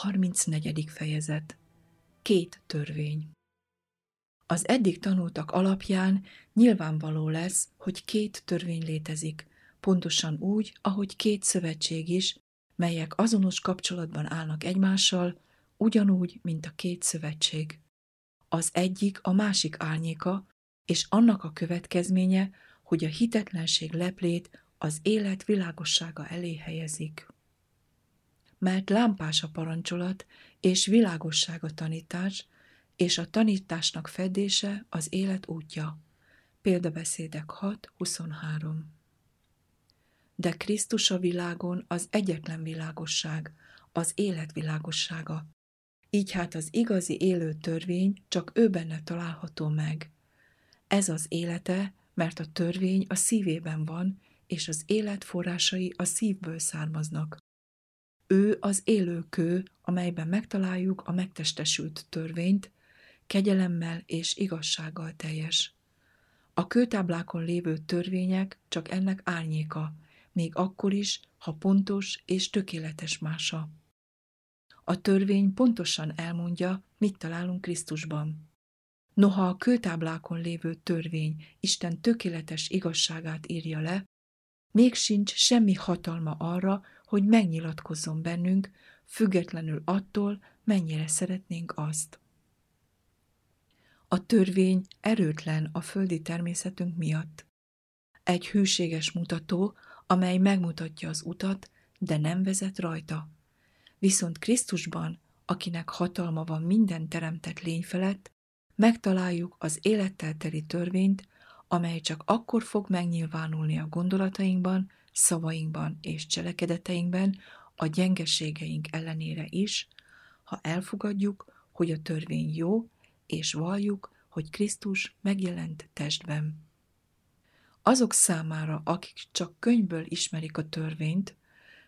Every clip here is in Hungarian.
34. fejezet Két törvény Az eddig tanultak alapján nyilvánvaló lesz, hogy két törvény létezik, pontosan úgy, ahogy két szövetség is, melyek azonos kapcsolatban állnak egymással, ugyanúgy, mint a két szövetség. Az egyik a másik árnyéka, és annak a következménye, hogy a hitetlenség leplét az élet világossága elé helyezik mert lámpás a parancsolat, és világosság a tanítás, és a tanításnak fedése az élet útja. Példabeszédek 6.23 De Krisztus a világon az egyetlen világosság, az élet világossága. Így hát az igazi élő törvény csak ő benne található meg. Ez az élete, mert a törvény a szívében van, és az élet forrásai a szívből származnak. Ő az élő kő, amelyben megtaláljuk a megtestesült törvényt, kegyelemmel és igazsággal teljes. A kőtáblákon lévő törvények csak ennek árnyéka, még akkor is, ha pontos és tökéletes mása. A törvény pontosan elmondja, mit találunk Krisztusban. Noha a kőtáblákon lévő törvény Isten tökéletes igazságát írja le, még sincs semmi hatalma arra, hogy megnyilatkozzon bennünk, függetlenül attól, mennyire szeretnénk azt. A törvény erőtlen a földi természetünk miatt. Egy hűséges mutató, amely megmutatja az utat, de nem vezet rajta. Viszont Krisztusban, akinek hatalma van minden teremtett lény felett, megtaláljuk az élettel teli törvényt, amely csak akkor fog megnyilvánulni a gondolatainkban, szavainkban és cselekedeteinkben, a gyengeségeink ellenére is, ha elfogadjuk, hogy a törvény jó, és valljuk, hogy Krisztus megjelent testben. Azok számára, akik csak könyvből ismerik a törvényt,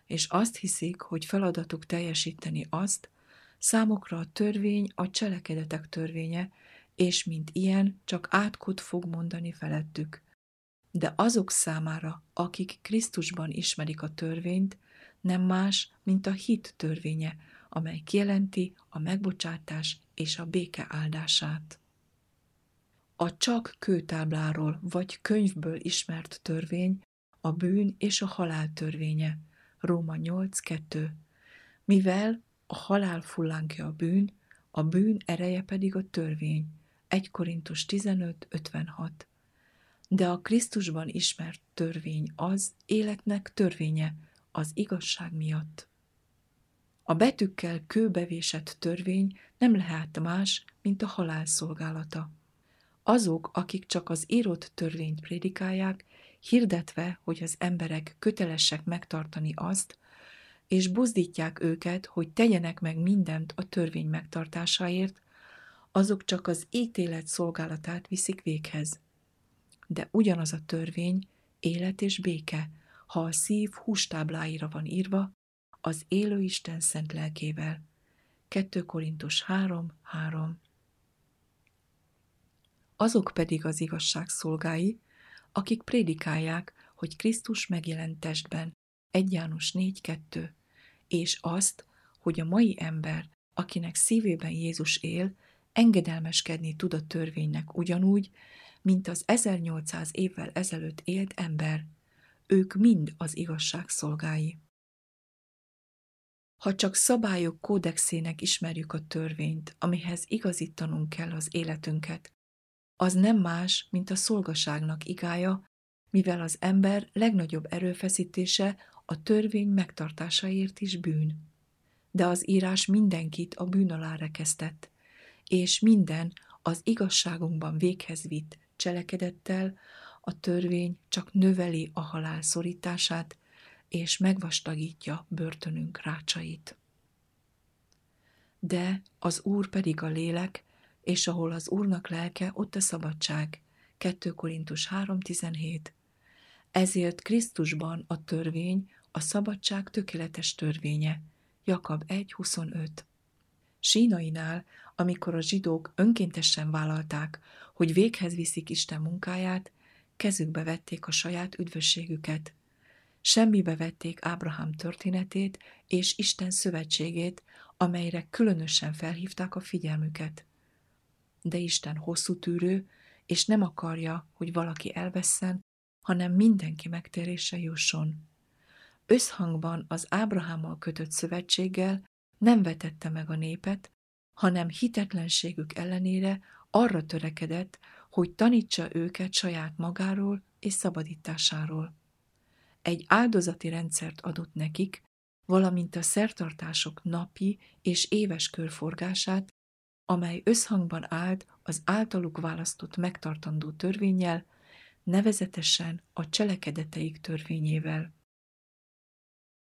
és azt hiszik, hogy feladatuk teljesíteni azt, számokra a törvény a cselekedetek törvénye, és mint ilyen csak átkot fog mondani felettük. De azok számára, akik Krisztusban ismerik a törvényt, nem más, mint a hit törvénye, amely kijelenti a megbocsátás és a béke áldását. A csak kőtábláról vagy könyvből ismert törvény a bűn és a halál törvénye, Róma 8.2. Mivel a halál fullánkja a bűn, a bűn ereje pedig a törvény, 1 Korintus 15.56 De a Krisztusban ismert törvény az életnek törvénye, az igazság miatt. A betűkkel kőbevésett törvény nem lehet más, mint a halál szolgálata. Azok, akik csak az írott törvényt prédikálják, hirdetve, hogy az emberek kötelesek megtartani azt, és buzdítják őket, hogy tegyenek meg mindent a törvény megtartásáért, azok csak az ítélet szolgálatát viszik véghez. De ugyanaz a törvény, élet és béke, ha a szív hústábláira van írva, az élő Isten szent lelkével. 2 Korintus 3, 3 Azok pedig az igazság szolgái, akik prédikálják, hogy Krisztus megjelent testben, 1 János 4, 2, és azt, hogy a mai ember, akinek szívében Jézus él, engedelmeskedni tud a törvénynek ugyanúgy, mint az 1800 évvel ezelőtt élt ember. Ők mind az igazság szolgái. Ha csak szabályok kódexének ismerjük a törvényt, amihez igazítanunk kell az életünket, az nem más, mint a szolgaságnak igája, mivel az ember legnagyobb erőfeszítése a törvény megtartásaért is bűn. De az írás mindenkit a bűn alá rekesztett, és minden az igazságunkban véghez vitt cselekedettel a törvény csak növeli a halál szorítását, és megvastagítja börtönünk rácsait. De az Úr pedig a lélek, és ahol az Úrnak lelke, ott a szabadság. 2 Korintus 3.17 Ezért Krisztusban a törvény, a szabadság tökéletes törvénye. Jakab 1.25 Sínainál, amikor a zsidók önkéntesen vállalták, hogy véghez viszik Isten munkáját, kezükbe vették a saját üdvösségüket. Semmibe vették Ábrahám történetét és Isten szövetségét, amelyre különösen felhívták a figyelmüket. De Isten hosszú tűrő, és nem akarja, hogy valaki elvesszen, hanem mindenki megtérése jusson. Összhangban az Ábrahámmal kötött szövetséggel nem vetette meg a népet, hanem hitetlenségük ellenére arra törekedett, hogy tanítsa őket saját magáról és szabadításáról. Egy áldozati rendszert adott nekik, valamint a szertartások napi és éves körforgását, amely összhangban állt az általuk választott megtartandó törvényel, nevezetesen a cselekedeteik törvényével.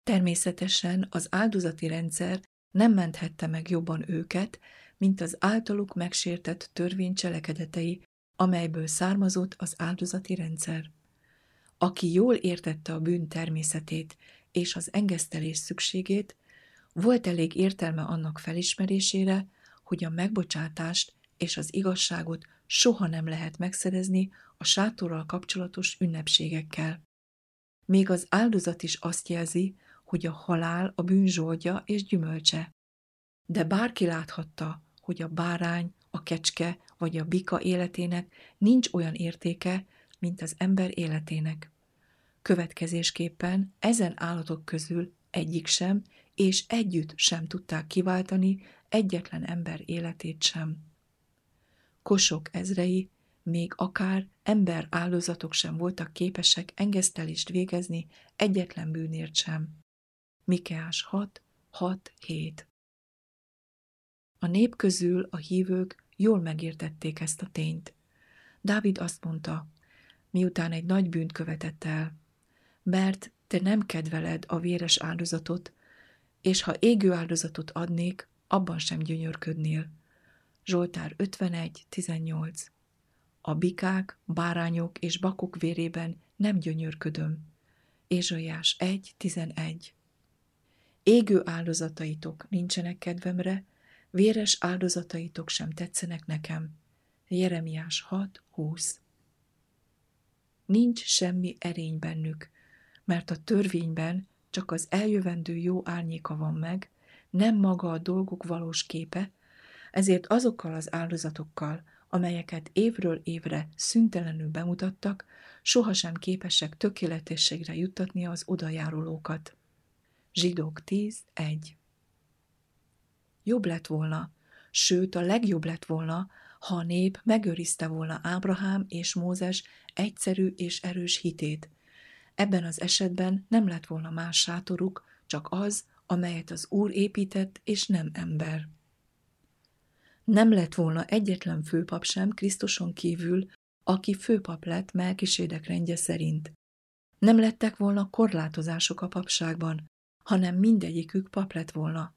Természetesen az áldozati rendszer nem menthette meg jobban őket, mint az általuk megsértett törvény cselekedetei, amelyből származott az áldozati rendszer. Aki jól értette a bűn természetét és az engesztelés szükségét, volt elég értelme annak felismerésére, hogy a megbocsátást és az igazságot soha nem lehet megszerezni a sátorral kapcsolatos ünnepségekkel. Még az áldozat is azt jelzi, hogy a halál a bűn zsoldja és gyümölcse. De bárki láthatta, hogy a bárány, a kecske vagy a bika életének nincs olyan értéke, mint az ember életének. Következésképpen ezen állatok közül egyik sem, és együtt sem tudták kiváltani egyetlen ember életét sem. Kosok ezrei, még akár ember áldozatok sem voltak képesek engesztelést végezni egyetlen bűnért sem. Mikeás 6, 6, 7 A nép közül a hívők jól megértették ezt a tényt. Dávid azt mondta, miután egy nagy bűnt követett el, mert te nem kedveled a véres áldozatot, és ha égő áldozatot adnék, abban sem gyönyörködnél. Zsoltár 51, 18 A bikák, bárányok és bakok vérében nem gyönyörködöm. Ézsaiás 1, 11 Égő áldozataitok nincsenek kedvemre, véres áldozataitok sem tetszenek nekem. Jeremiás 6, 20 Nincs semmi erény bennük, mert a törvényben csak az eljövendő jó árnyéka van meg, nem maga a dolgok valós képe, ezért azokkal az áldozatokkal, amelyeket évről évre szüntelenül bemutattak, sohasem képesek tökéletességre juttatni az odajárulókat. Zsidók 10.1 Jobb lett volna, sőt a legjobb lett volna, ha a nép megőrizte volna Ábrahám és Mózes egyszerű és erős hitét, Ebben az esetben nem lett volna más sátoruk, csak az, amelyet az Úr épített, és nem ember. Nem lett volna egyetlen főpap sem Krisztuson kívül, aki főpap lett Melkisédek rendje szerint. Nem lettek volna korlátozások a papságban, hanem mindegyikük pap lett volna.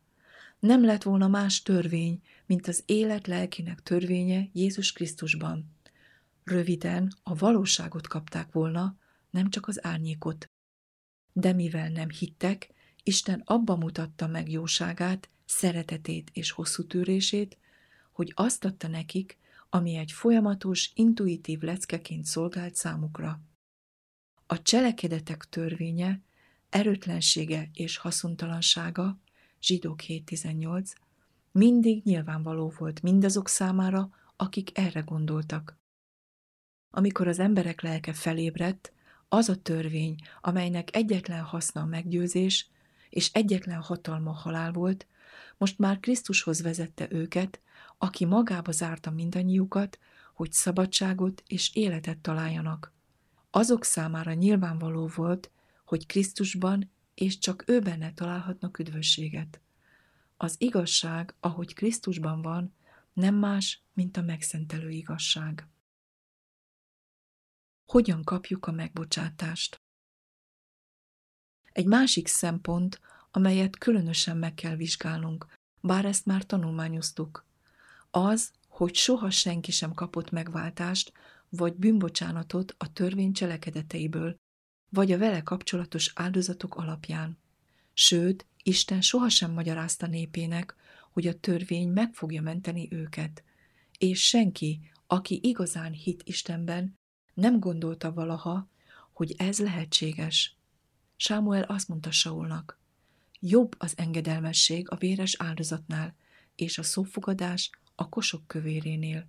Nem lett volna más törvény, mint az élet lelkinek törvénye Jézus Krisztusban. Röviden a valóságot kapták volna, nem csak az árnyékot. De mivel nem hittek, Isten abba mutatta meg jóságát, szeretetét és hosszú tűrését, hogy azt adta nekik, ami egy folyamatos, intuitív leckeként szolgált számukra. A cselekedetek törvénye, erőtlensége és haszontalansága, zsidók 7.18, mindig nyilvánvaló volt mindazok számára, akik erre gondoltak. Amikor az emberek lelke felébredt, az a törvény, amelynek egyetlen haszna a meggyőzés, és egyetlen hatalma halál volt, most már Krisztushoz vezette őket, aki magába zárta mindannyiukat, hogy szabadságot és életet találjanak. Azok számára nyilvánvaló volt, hogy Krisztusban és csak ő benne találhatnak üdvösséget. Az igazság, ahogy Krisztusban van, nem más, mint a megszentelő igazság. Hogyan kapjuk a megbocsátást? Egy másik szempont, amelyet különösen meg kell vizsgálnunk, bár ezt már tanulmányoztuk, az, hogy soha senki sem kapott megváltást vagy bűnbocsánatot a törvény cselekedeteiből, vagy a vele kapcsolatos áldozatok alapján. Sőt, Isten sohasem magyarázta népének, hogy a törvény meg fogja menteni őket, és senki, aki igazán hit Istenben, nem gondolta valaha, hogy ez lehetséges. Sámuel azt mondta Saulnak, Jobb az engedelmesség a véres áldozatnál, és a szófogadás a kosok kövérénél.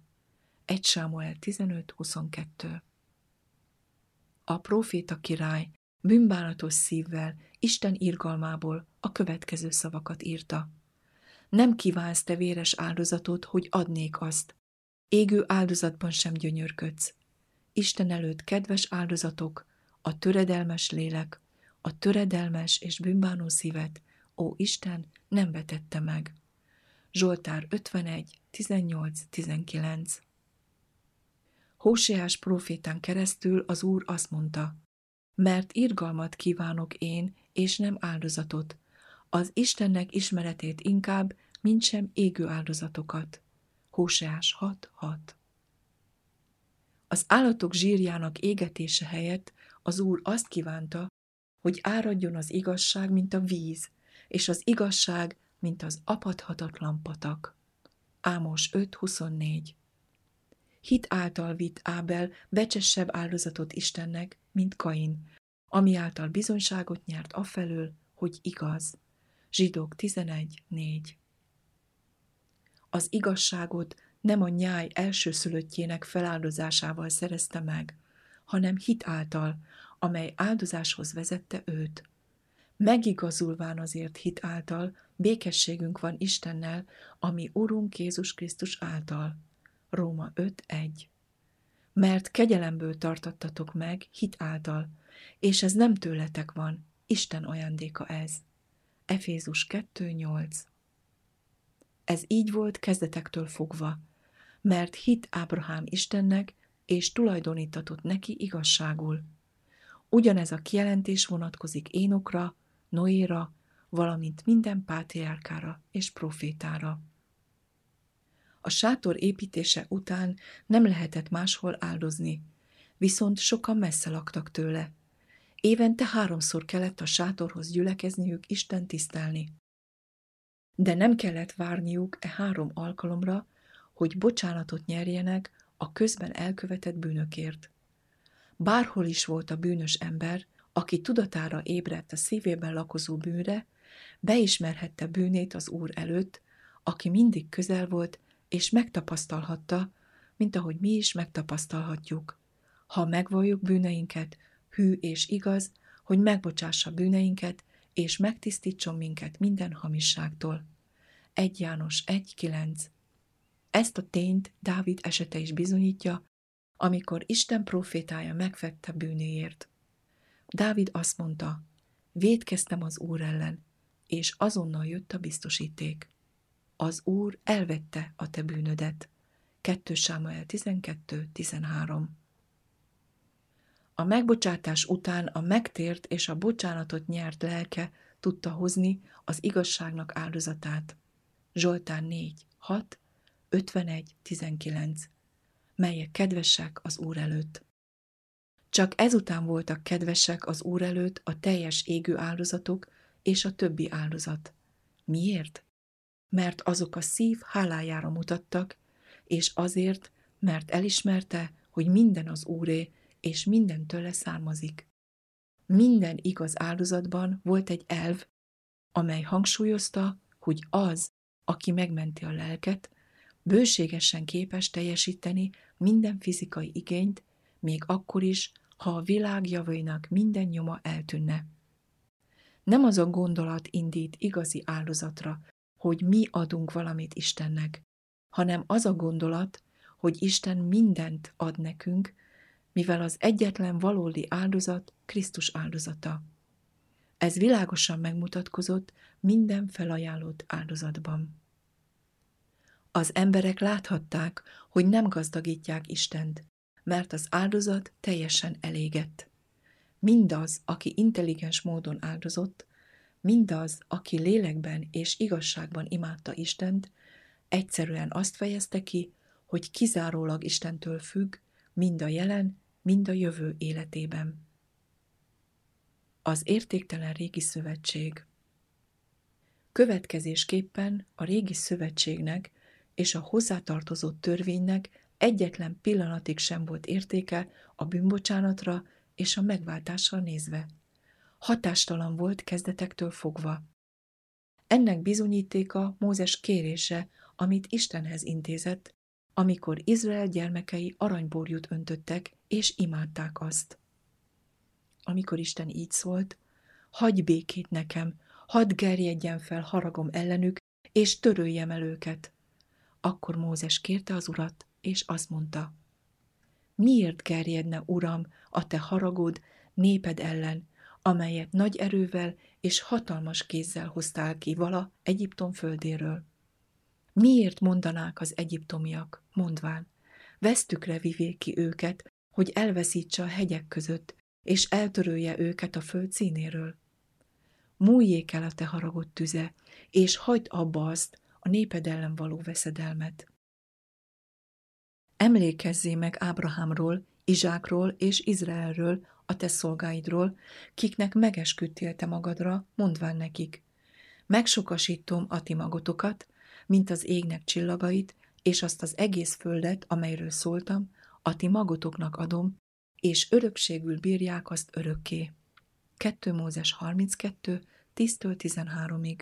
1 Sámuel 15.22 A próféta király bűnbánatos szívvel, Isten irgalmából a következő szavakat írta. Nem kívánsz te véres áldozatot, hogy adnék azt. Égő áldozatban sem gyönyörködsz. Isten előtt kedves áldozatok, a töredelmes lélek, a töredelmes és bűnbánó szívet, ó Isten, nem vetette meg. Zsoltár 51, 18-19 Hóseás profétán keresztül az Úr azt mondta, mert irgalmat kívánok én, és nem áldozatot, az Istennek ismeretét inkább, mint sem égő áldozatokat. Hóseás 6.6 Az állatok zsírjának égetése helyett az Úr azt kívánta, hogy áradjon az igazság, mint a víz, és az igazság, mint az apadhatatlan patak. Ámos 5.24 Hit által vitt Ábel becsesebb áldozatot Istennek, mint Kain, ami által bizonyságot nyert afelől, hogy igaz. Zsidók 11.4 Az igazságot nem a nyáj elsőszülöttjének feláldozásával szerezte meg, hanem hit által, amely áldozáshoz vezette őt. Megigazulván azért hit által, békességünk van Istennel, ami Urunk Jézus Krisztus által. Róma 5.1 Mert kegyelemből tartattatok meg hit által, és ez nem tőletek van, Isten ajándéka ez. Efézus 2.8 Ez így volt kezdetektől fogva, mert hit Ábrahám Istennek, és tulajdonítatott neki igazságul. Ugyanez a kijelentés vonatkozik Énokra, Noéra, valamint minden pátriárkára és profétára. A sátor építése után nem lehetett máshol áldozni, viszont sokan messze laktak tőle. Évente háromszor kellett a sátorhoz gyülekezniük Isten tisztelni. De nem kellett várniuk e három alkalomra, hogy bocsánatot nyerjenek a közben elkövetett bűnökért. Bárhol is volt a bűnös ember, aki tudatára ébredt a szívében lakozó bűnre, beismerhette bűnét az Úr előtt, aki mindig közel volt, és megtapasztalhatta, mint ahogy mi is megtapasztalhatjuk. Ha megvalljuk bűneinket, hű és igaz, hogy megbocsássa bűneinket, és megtisztítson minket minden hamisságtól. 1 János 1.9 Ezt a tényt Dávid esete is bizonyítja, amikor Isten profétája megfette bűnéért. Dávid azt mondta, védkeztem az Úr ellen, és azonnal jött a biztosíték. Az Úr elvette a te bűnödet. 2 Sámuel 12.13 A megbocsátás után a megtért és a bocsánatot nyert lelke tudta hozni az igazságnak áldozatát. Zsoltán 4, 6, 51, 19 melyek kedvesek az Úr előtt. Csak ezután voltak kedvesek az Úr előtt a teljes égő áldozatok és a többi áldozat. Miért? Mert azok a szív hálájára mutattak, és azért, mert elismerte, hogy minden az Úré, és minden tőle származik. Minden igaz áldozatban volt egy elv, amely hangsúlyozta, hogy az, aki megmenti a lelket, bőségesen képes teljesíteni minden fizikai igényt, még akkor is, ha a világ javainak minden nyoma eltűnne. Nem az a gondolat indít igazi áldozatra, hogy mi adunk valamit Istennek, hanem az a gondolat, hogy Isten mindent ad nekünk, mivel az egyetlen valódi áldozat Krisztus áldozata. Ez világosan megmutatkozott minden felajánlott áldozatban. Az emberek láthatták, hogy nem gazdagítják Istent, mert az áldozat teljesen elégett. Mindaz, aki intelligens módon áldozott, mindaz, aki lélekben és igazságban imádta Istent, egyszerűen azt fejezte ki, hogy kizárólag Istentől függ, mind a jelen, mind a jövő életében. Az értéktelen régi szövetség Következésképpen a régi szövetségnek és a hozzátartozó törvénynek egyetlen pillanatig sem volt értéke a bűnbocsánatra és a megváltásra nézve. Hatástalan volt kezdetektől fogva. Ennek bizonyítéka Mózes kérése, amit Istenhez intézett, amikor Izrael gyermekei aranyborjút öntöttek, és imádták azt. Amikor Isten így szólt, hagy békét nekem, hadd gerjedjen fel haragom ellenük, és töröljem el őket. Akkor Mózes kérte az urat, és azt mondta, miért gerjedne, Uram, a te haragod néped ellen, amelyet nagy erővel és hatalmas kézzel hoztál ki vala Egyiptom földéről? Miért mondanák az egyiptomiak, mondván, vesztükre vivék ki őket, hogy elveszítse a hegyek között, és eltörölje őket a föld színéről? Múljék el a te haragott tüze, és hagyd abba azt, a néped ellen való veszedelmet. Emlékezzé meg Ábrahámról, Izsákról és Izraelről, a te szolgáidról, kiknek megesküdtél te magadra, mondván nekik. Megsokasítom a ti magotokat, mint az égnek csillagait, és azt az egész földet, amelyről szóltam, a ti magotoknak adom, és örökségül bírják azt örökké. 2 Mózes 32, 10-től 13-ig.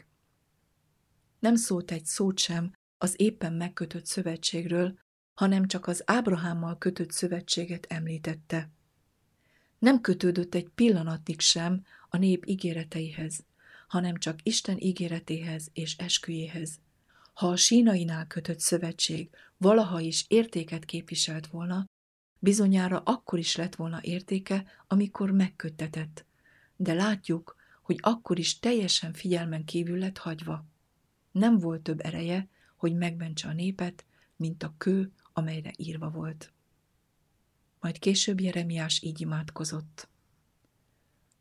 Nem szólt egy szót sem az éppen megkötött szövetségről, hanem csak az Ábrahámmal kötött szövetséget említette. Nem kötődött egy pillanatig sem a nép ígéreteihez, hanem csak Isten ígéretéhez és esküjéhez. Ha a sínainál kötött szövetség valaha is értéket képviselt volna, bizonyára akkor is lett volna értéke, amikor megköttetett. De látjuk, hogy akkor is teljesen figyelmen kívül lett hagyva. Nem volt több ereje, hogy megmentse a népet, mint a kő, amelyre írva volt. Majd később Jeremiás így imádkozott.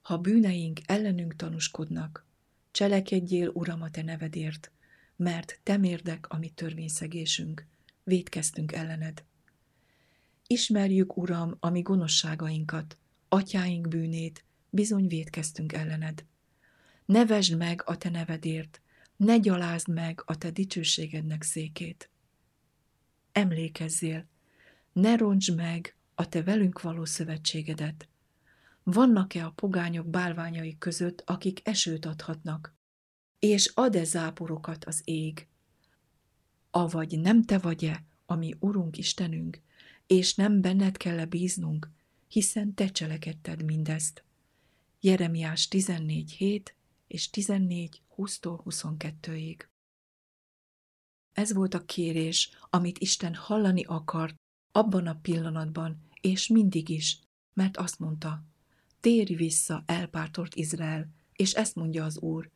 Ha bűneink ellenünk tanúskodnak, cselekedjél, Uram, a te nevedért, mert te mérdek a mi törvényszegésünk, védkeztünk ellened. Ismerjük, Uram, a mi gonoszságainkat, atyáink bűnét, bizony védkeztünk ellened. Nevesd meg a te nevedért, ne gyalázd meg a te dicsőségednek székét. Emlékezzél, ne roncsd meg a te velünk való szövetségedet. Vannak-e a pogányok bálványai között, akik esőt adhatnak? És ad-e záporokat az ég? Avagy nem te vagy-e, ami Urunk Istenünk, és nem benned kell-e bíznunk, hiszen te cselekedted mindezt. Jeremiás 14.7 és 14, 20-tól 22-ig. Ez volt a kérés, amit Isten hallani akart abban a pillanatban, és mindig is, mert azt mondta, térj vissza, elpártort Izrael, és ezt mondja az Úr,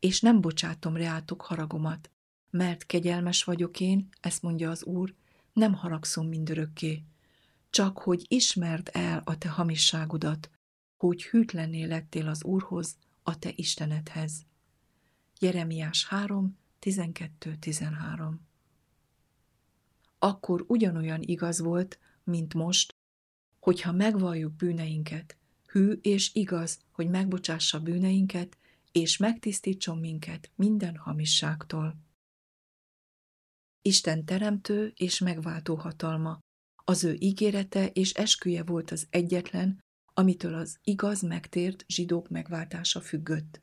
és nem bocsátom reátok haragomat, mert kegyelmes vagyok én, ezt mondja az Úr, nem haragszom mindörökké, csak hogy ismerd el a te hamisságodat, hogy hűtlenné lettél az Úrhoz, a te Istenedhez. Jeremiás 3, 12-13 Akkor ugyanolyan igaz volt, mint most, hogyha megvalljuk bűneinket, hű és igaz, hogy megbocsássa bűneinket, és megtisztítson minket minden hamisságtól. Isten teremtő és megváltó hatalma, az ő ígérete és esküje volt az egyetlen, amitől az igaz megtért zsidók megváltása függött.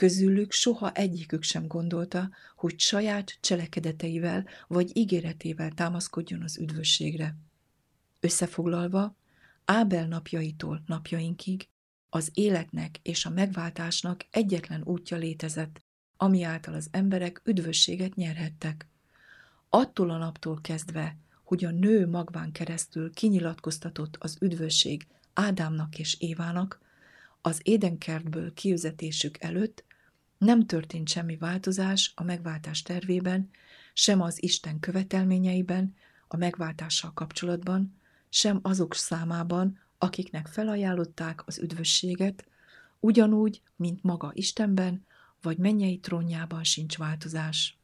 Közülük soha egyikük sem gondolta, hogy saját cselekedeteivel vagy ígéretével támaszkodjon az üdvösségre. Összefoglalva, Ábel napjaitól napjainkig az életnek és a megváltásnak egyetlen útja létezett, ami által az emberek üdvösséget nyerhettek. Attól a naptól kezdve, hogy a nő magván keresztül kinyilatkoztatott az üdvösség Ádámnak és Évának, az édenkertből kiüzetésük előtt nem történt semmi változás a megváltás tervében, sem az Isten követelményeiben, a megváltással kapcsolatban, sem azok számában, akiknek felajánlották az üdvösséget, ugyanúgy, mint maga Istenben, vagy mennyei trónjában sincs változás.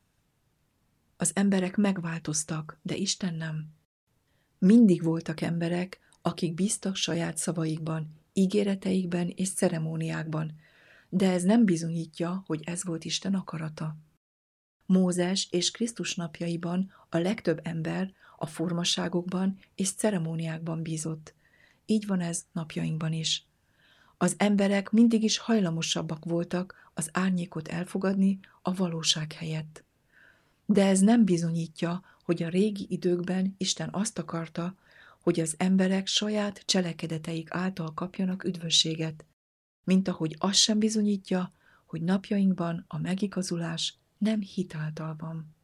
Az emberek megváltoztak, de Isten nem. Mindig voltak emberek, akik bíztak saját szavaikban, ígéreteikben és ceremóniákban, de ez nem bizonyítja, hogy ez volt Isten akarata. Mózes és Krisztus napjaiban a legtöbb ember a formaságokban és ceremóniákban bízott. Így van ez napjainkban is. Az emberek mindig is hajlamosabbak voltak az árnyékot elfogadni a valóság helyett. De ez nem bizonyítja, hogy a régi időkben Isten azt akarta, hogy az emberek saját cselekedeteik által kapjanak üdvösséget, mint ahogy az sem bizonyítja, hogy napjainkban a megigazulás nem hitáltal van.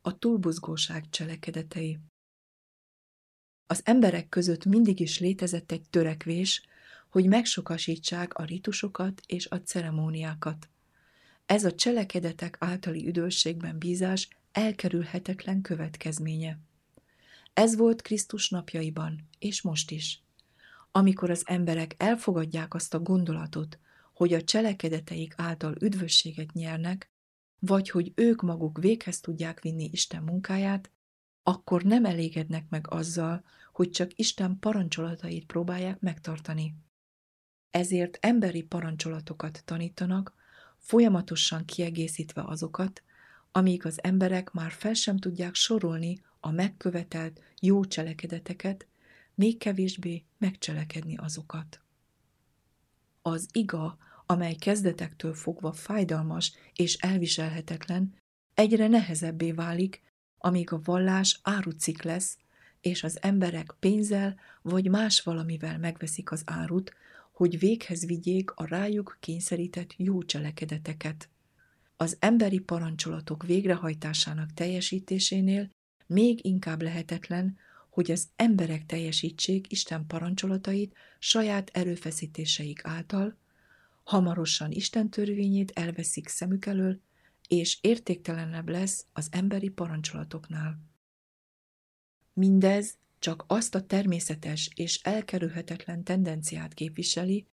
A túlbuzgóság cselekedetei Az emberek között mindig is létezett egy törekvés, hogy megsokasítsák a ritusokat és a ceremóniákat. Ez a cselekedetek általi üdvösségben bízás elkerülhetetlen következménye. Ez volt Krisztus napjaiban, és most is. Amikor az emberek elfogadják azt a gondolatot, hogy a cselekedeteik által üdvösséget nyernek, vagy hogy ők maguk véghez tudják vinni Isten munkáját, akkor nem elégednek meg azzal, hogy csak Isten parancsolatait próbálják megtartani. Ezért emberi parancsolatokat tanítanak, folyamatosan kiegészítve azokat, amíg az emberek már fel sem tudják sorolni a megkövetelt jó cselekedeteket, még kevésbé megcselekedni azokat. Az iga, amely kezdetektől fogva fájdalmas és elviselhetetlen, egyre nehezebbé válik, amíg a vallás árucik lesz, és az emberek pénzzel vagy más valamivel megveszik az árut, hogy véghez vigyék a rájuk kényszerített jó cselekedeteket. Az emberi parancsolatok végrehajtásának teljesítésénél még inkább lehetetlen, hogy az emberek teljesítsék Isten parancsolatait saját erőfeszítéseik által, hamarosan Isten törvényét elveszik szemük elől, és értéktelenebb lesz az emberi parancsolatoknál. Mindez csak azt a természetes és elkerülhetetlen tendenciát képviseli,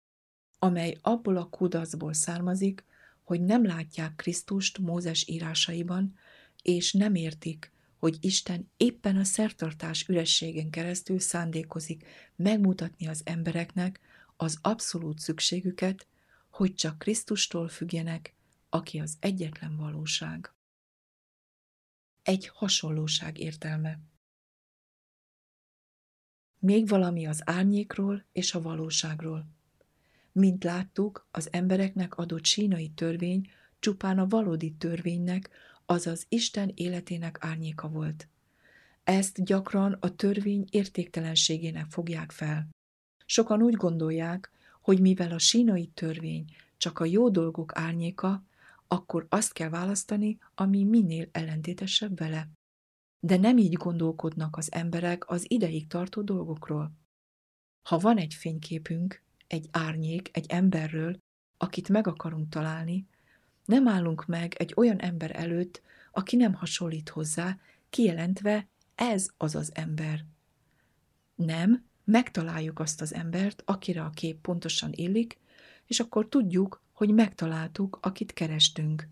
amely abból a kudaszból származik, hogy nem látják Krisztust Mózes írásaiban, és nem értik, hogy Isten éppen a szertartás ürességen keresztül szándékozik megmutatni az embereknek az abszolút szükségüket, hogy csak Krisztustól függjenek, aki az egyetlen valóság. Egy hasonlóság értelme. Még valami az árnyékról és a valóságról. Mint láttuk, az embereknek adott sínai törvény csupán a valódi törvénynek, azaz Isten életének árnyéka volt. Ezt gyakran a törvény értéktelenségének fogják fel. Sokan úgy gondolják, hogy mivel a sínai törvény csak a jó dolgok árnyéka, akkor azt kell választani, ami minél ellentétesebb vele. De nem így gondolkodnak az emberek az ideig tartó dolgokról. Ha van egy fényképünk, egy árnyék, egy emberről, akit meg akarunk találni, nem állunk meg egy olyan ember előtt, aki nem hasonlít hozzá, kijelentve ez az az ember. Nem, megtaláljuk azt az embert, akire a kép pontosan illik, és akkor tudjuk, hogy megtaláltuk, akit kerestünk.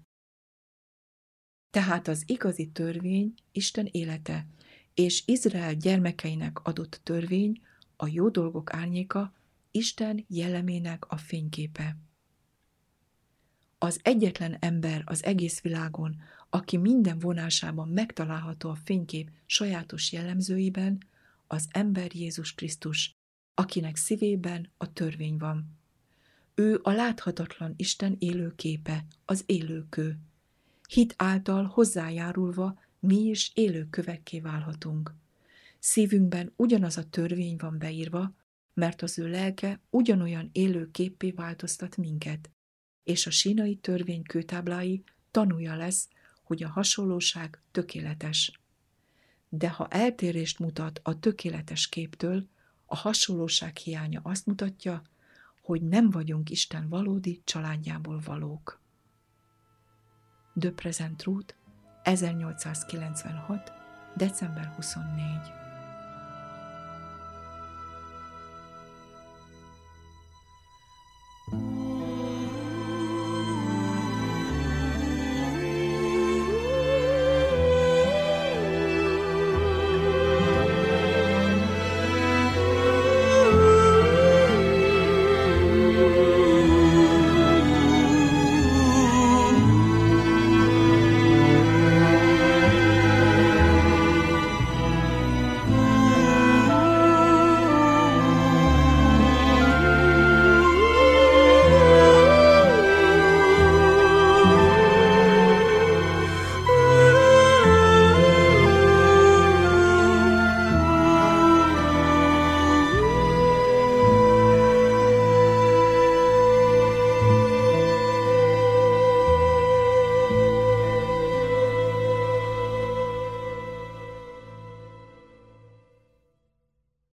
Tehát az igazi törvény Isten élete, és Izrael gyermekeinek adott törvény, a jó dolgok árnyéka, Isten jellemének a fényképe. Az egyetlen ember az egész világon, aki minden vonásában megtalálható a fénykép sajátos jellemzőiben, az ember Jézus Krisztus, akinek szívében a törvény van. Ő a láthatatlan Isten élő képe, az élőkő. Hit által hozzájárulva mi is élő kövekké válhatunk. Szívünkben ugyanaz a törvény van beírva, mert az ő lelke ugyanolyan élő képpé változtat minket, és a sínai törvény kőtáblái tanúja lesz, hogy a hasonlóság tökéletes. De ha eltérést mutat a tökéletes képtől, a hasonlóság hiánya azt mutatja, hogy nem vagyunk Isten valódi családjából valók. De Present Truth, 1896. december 24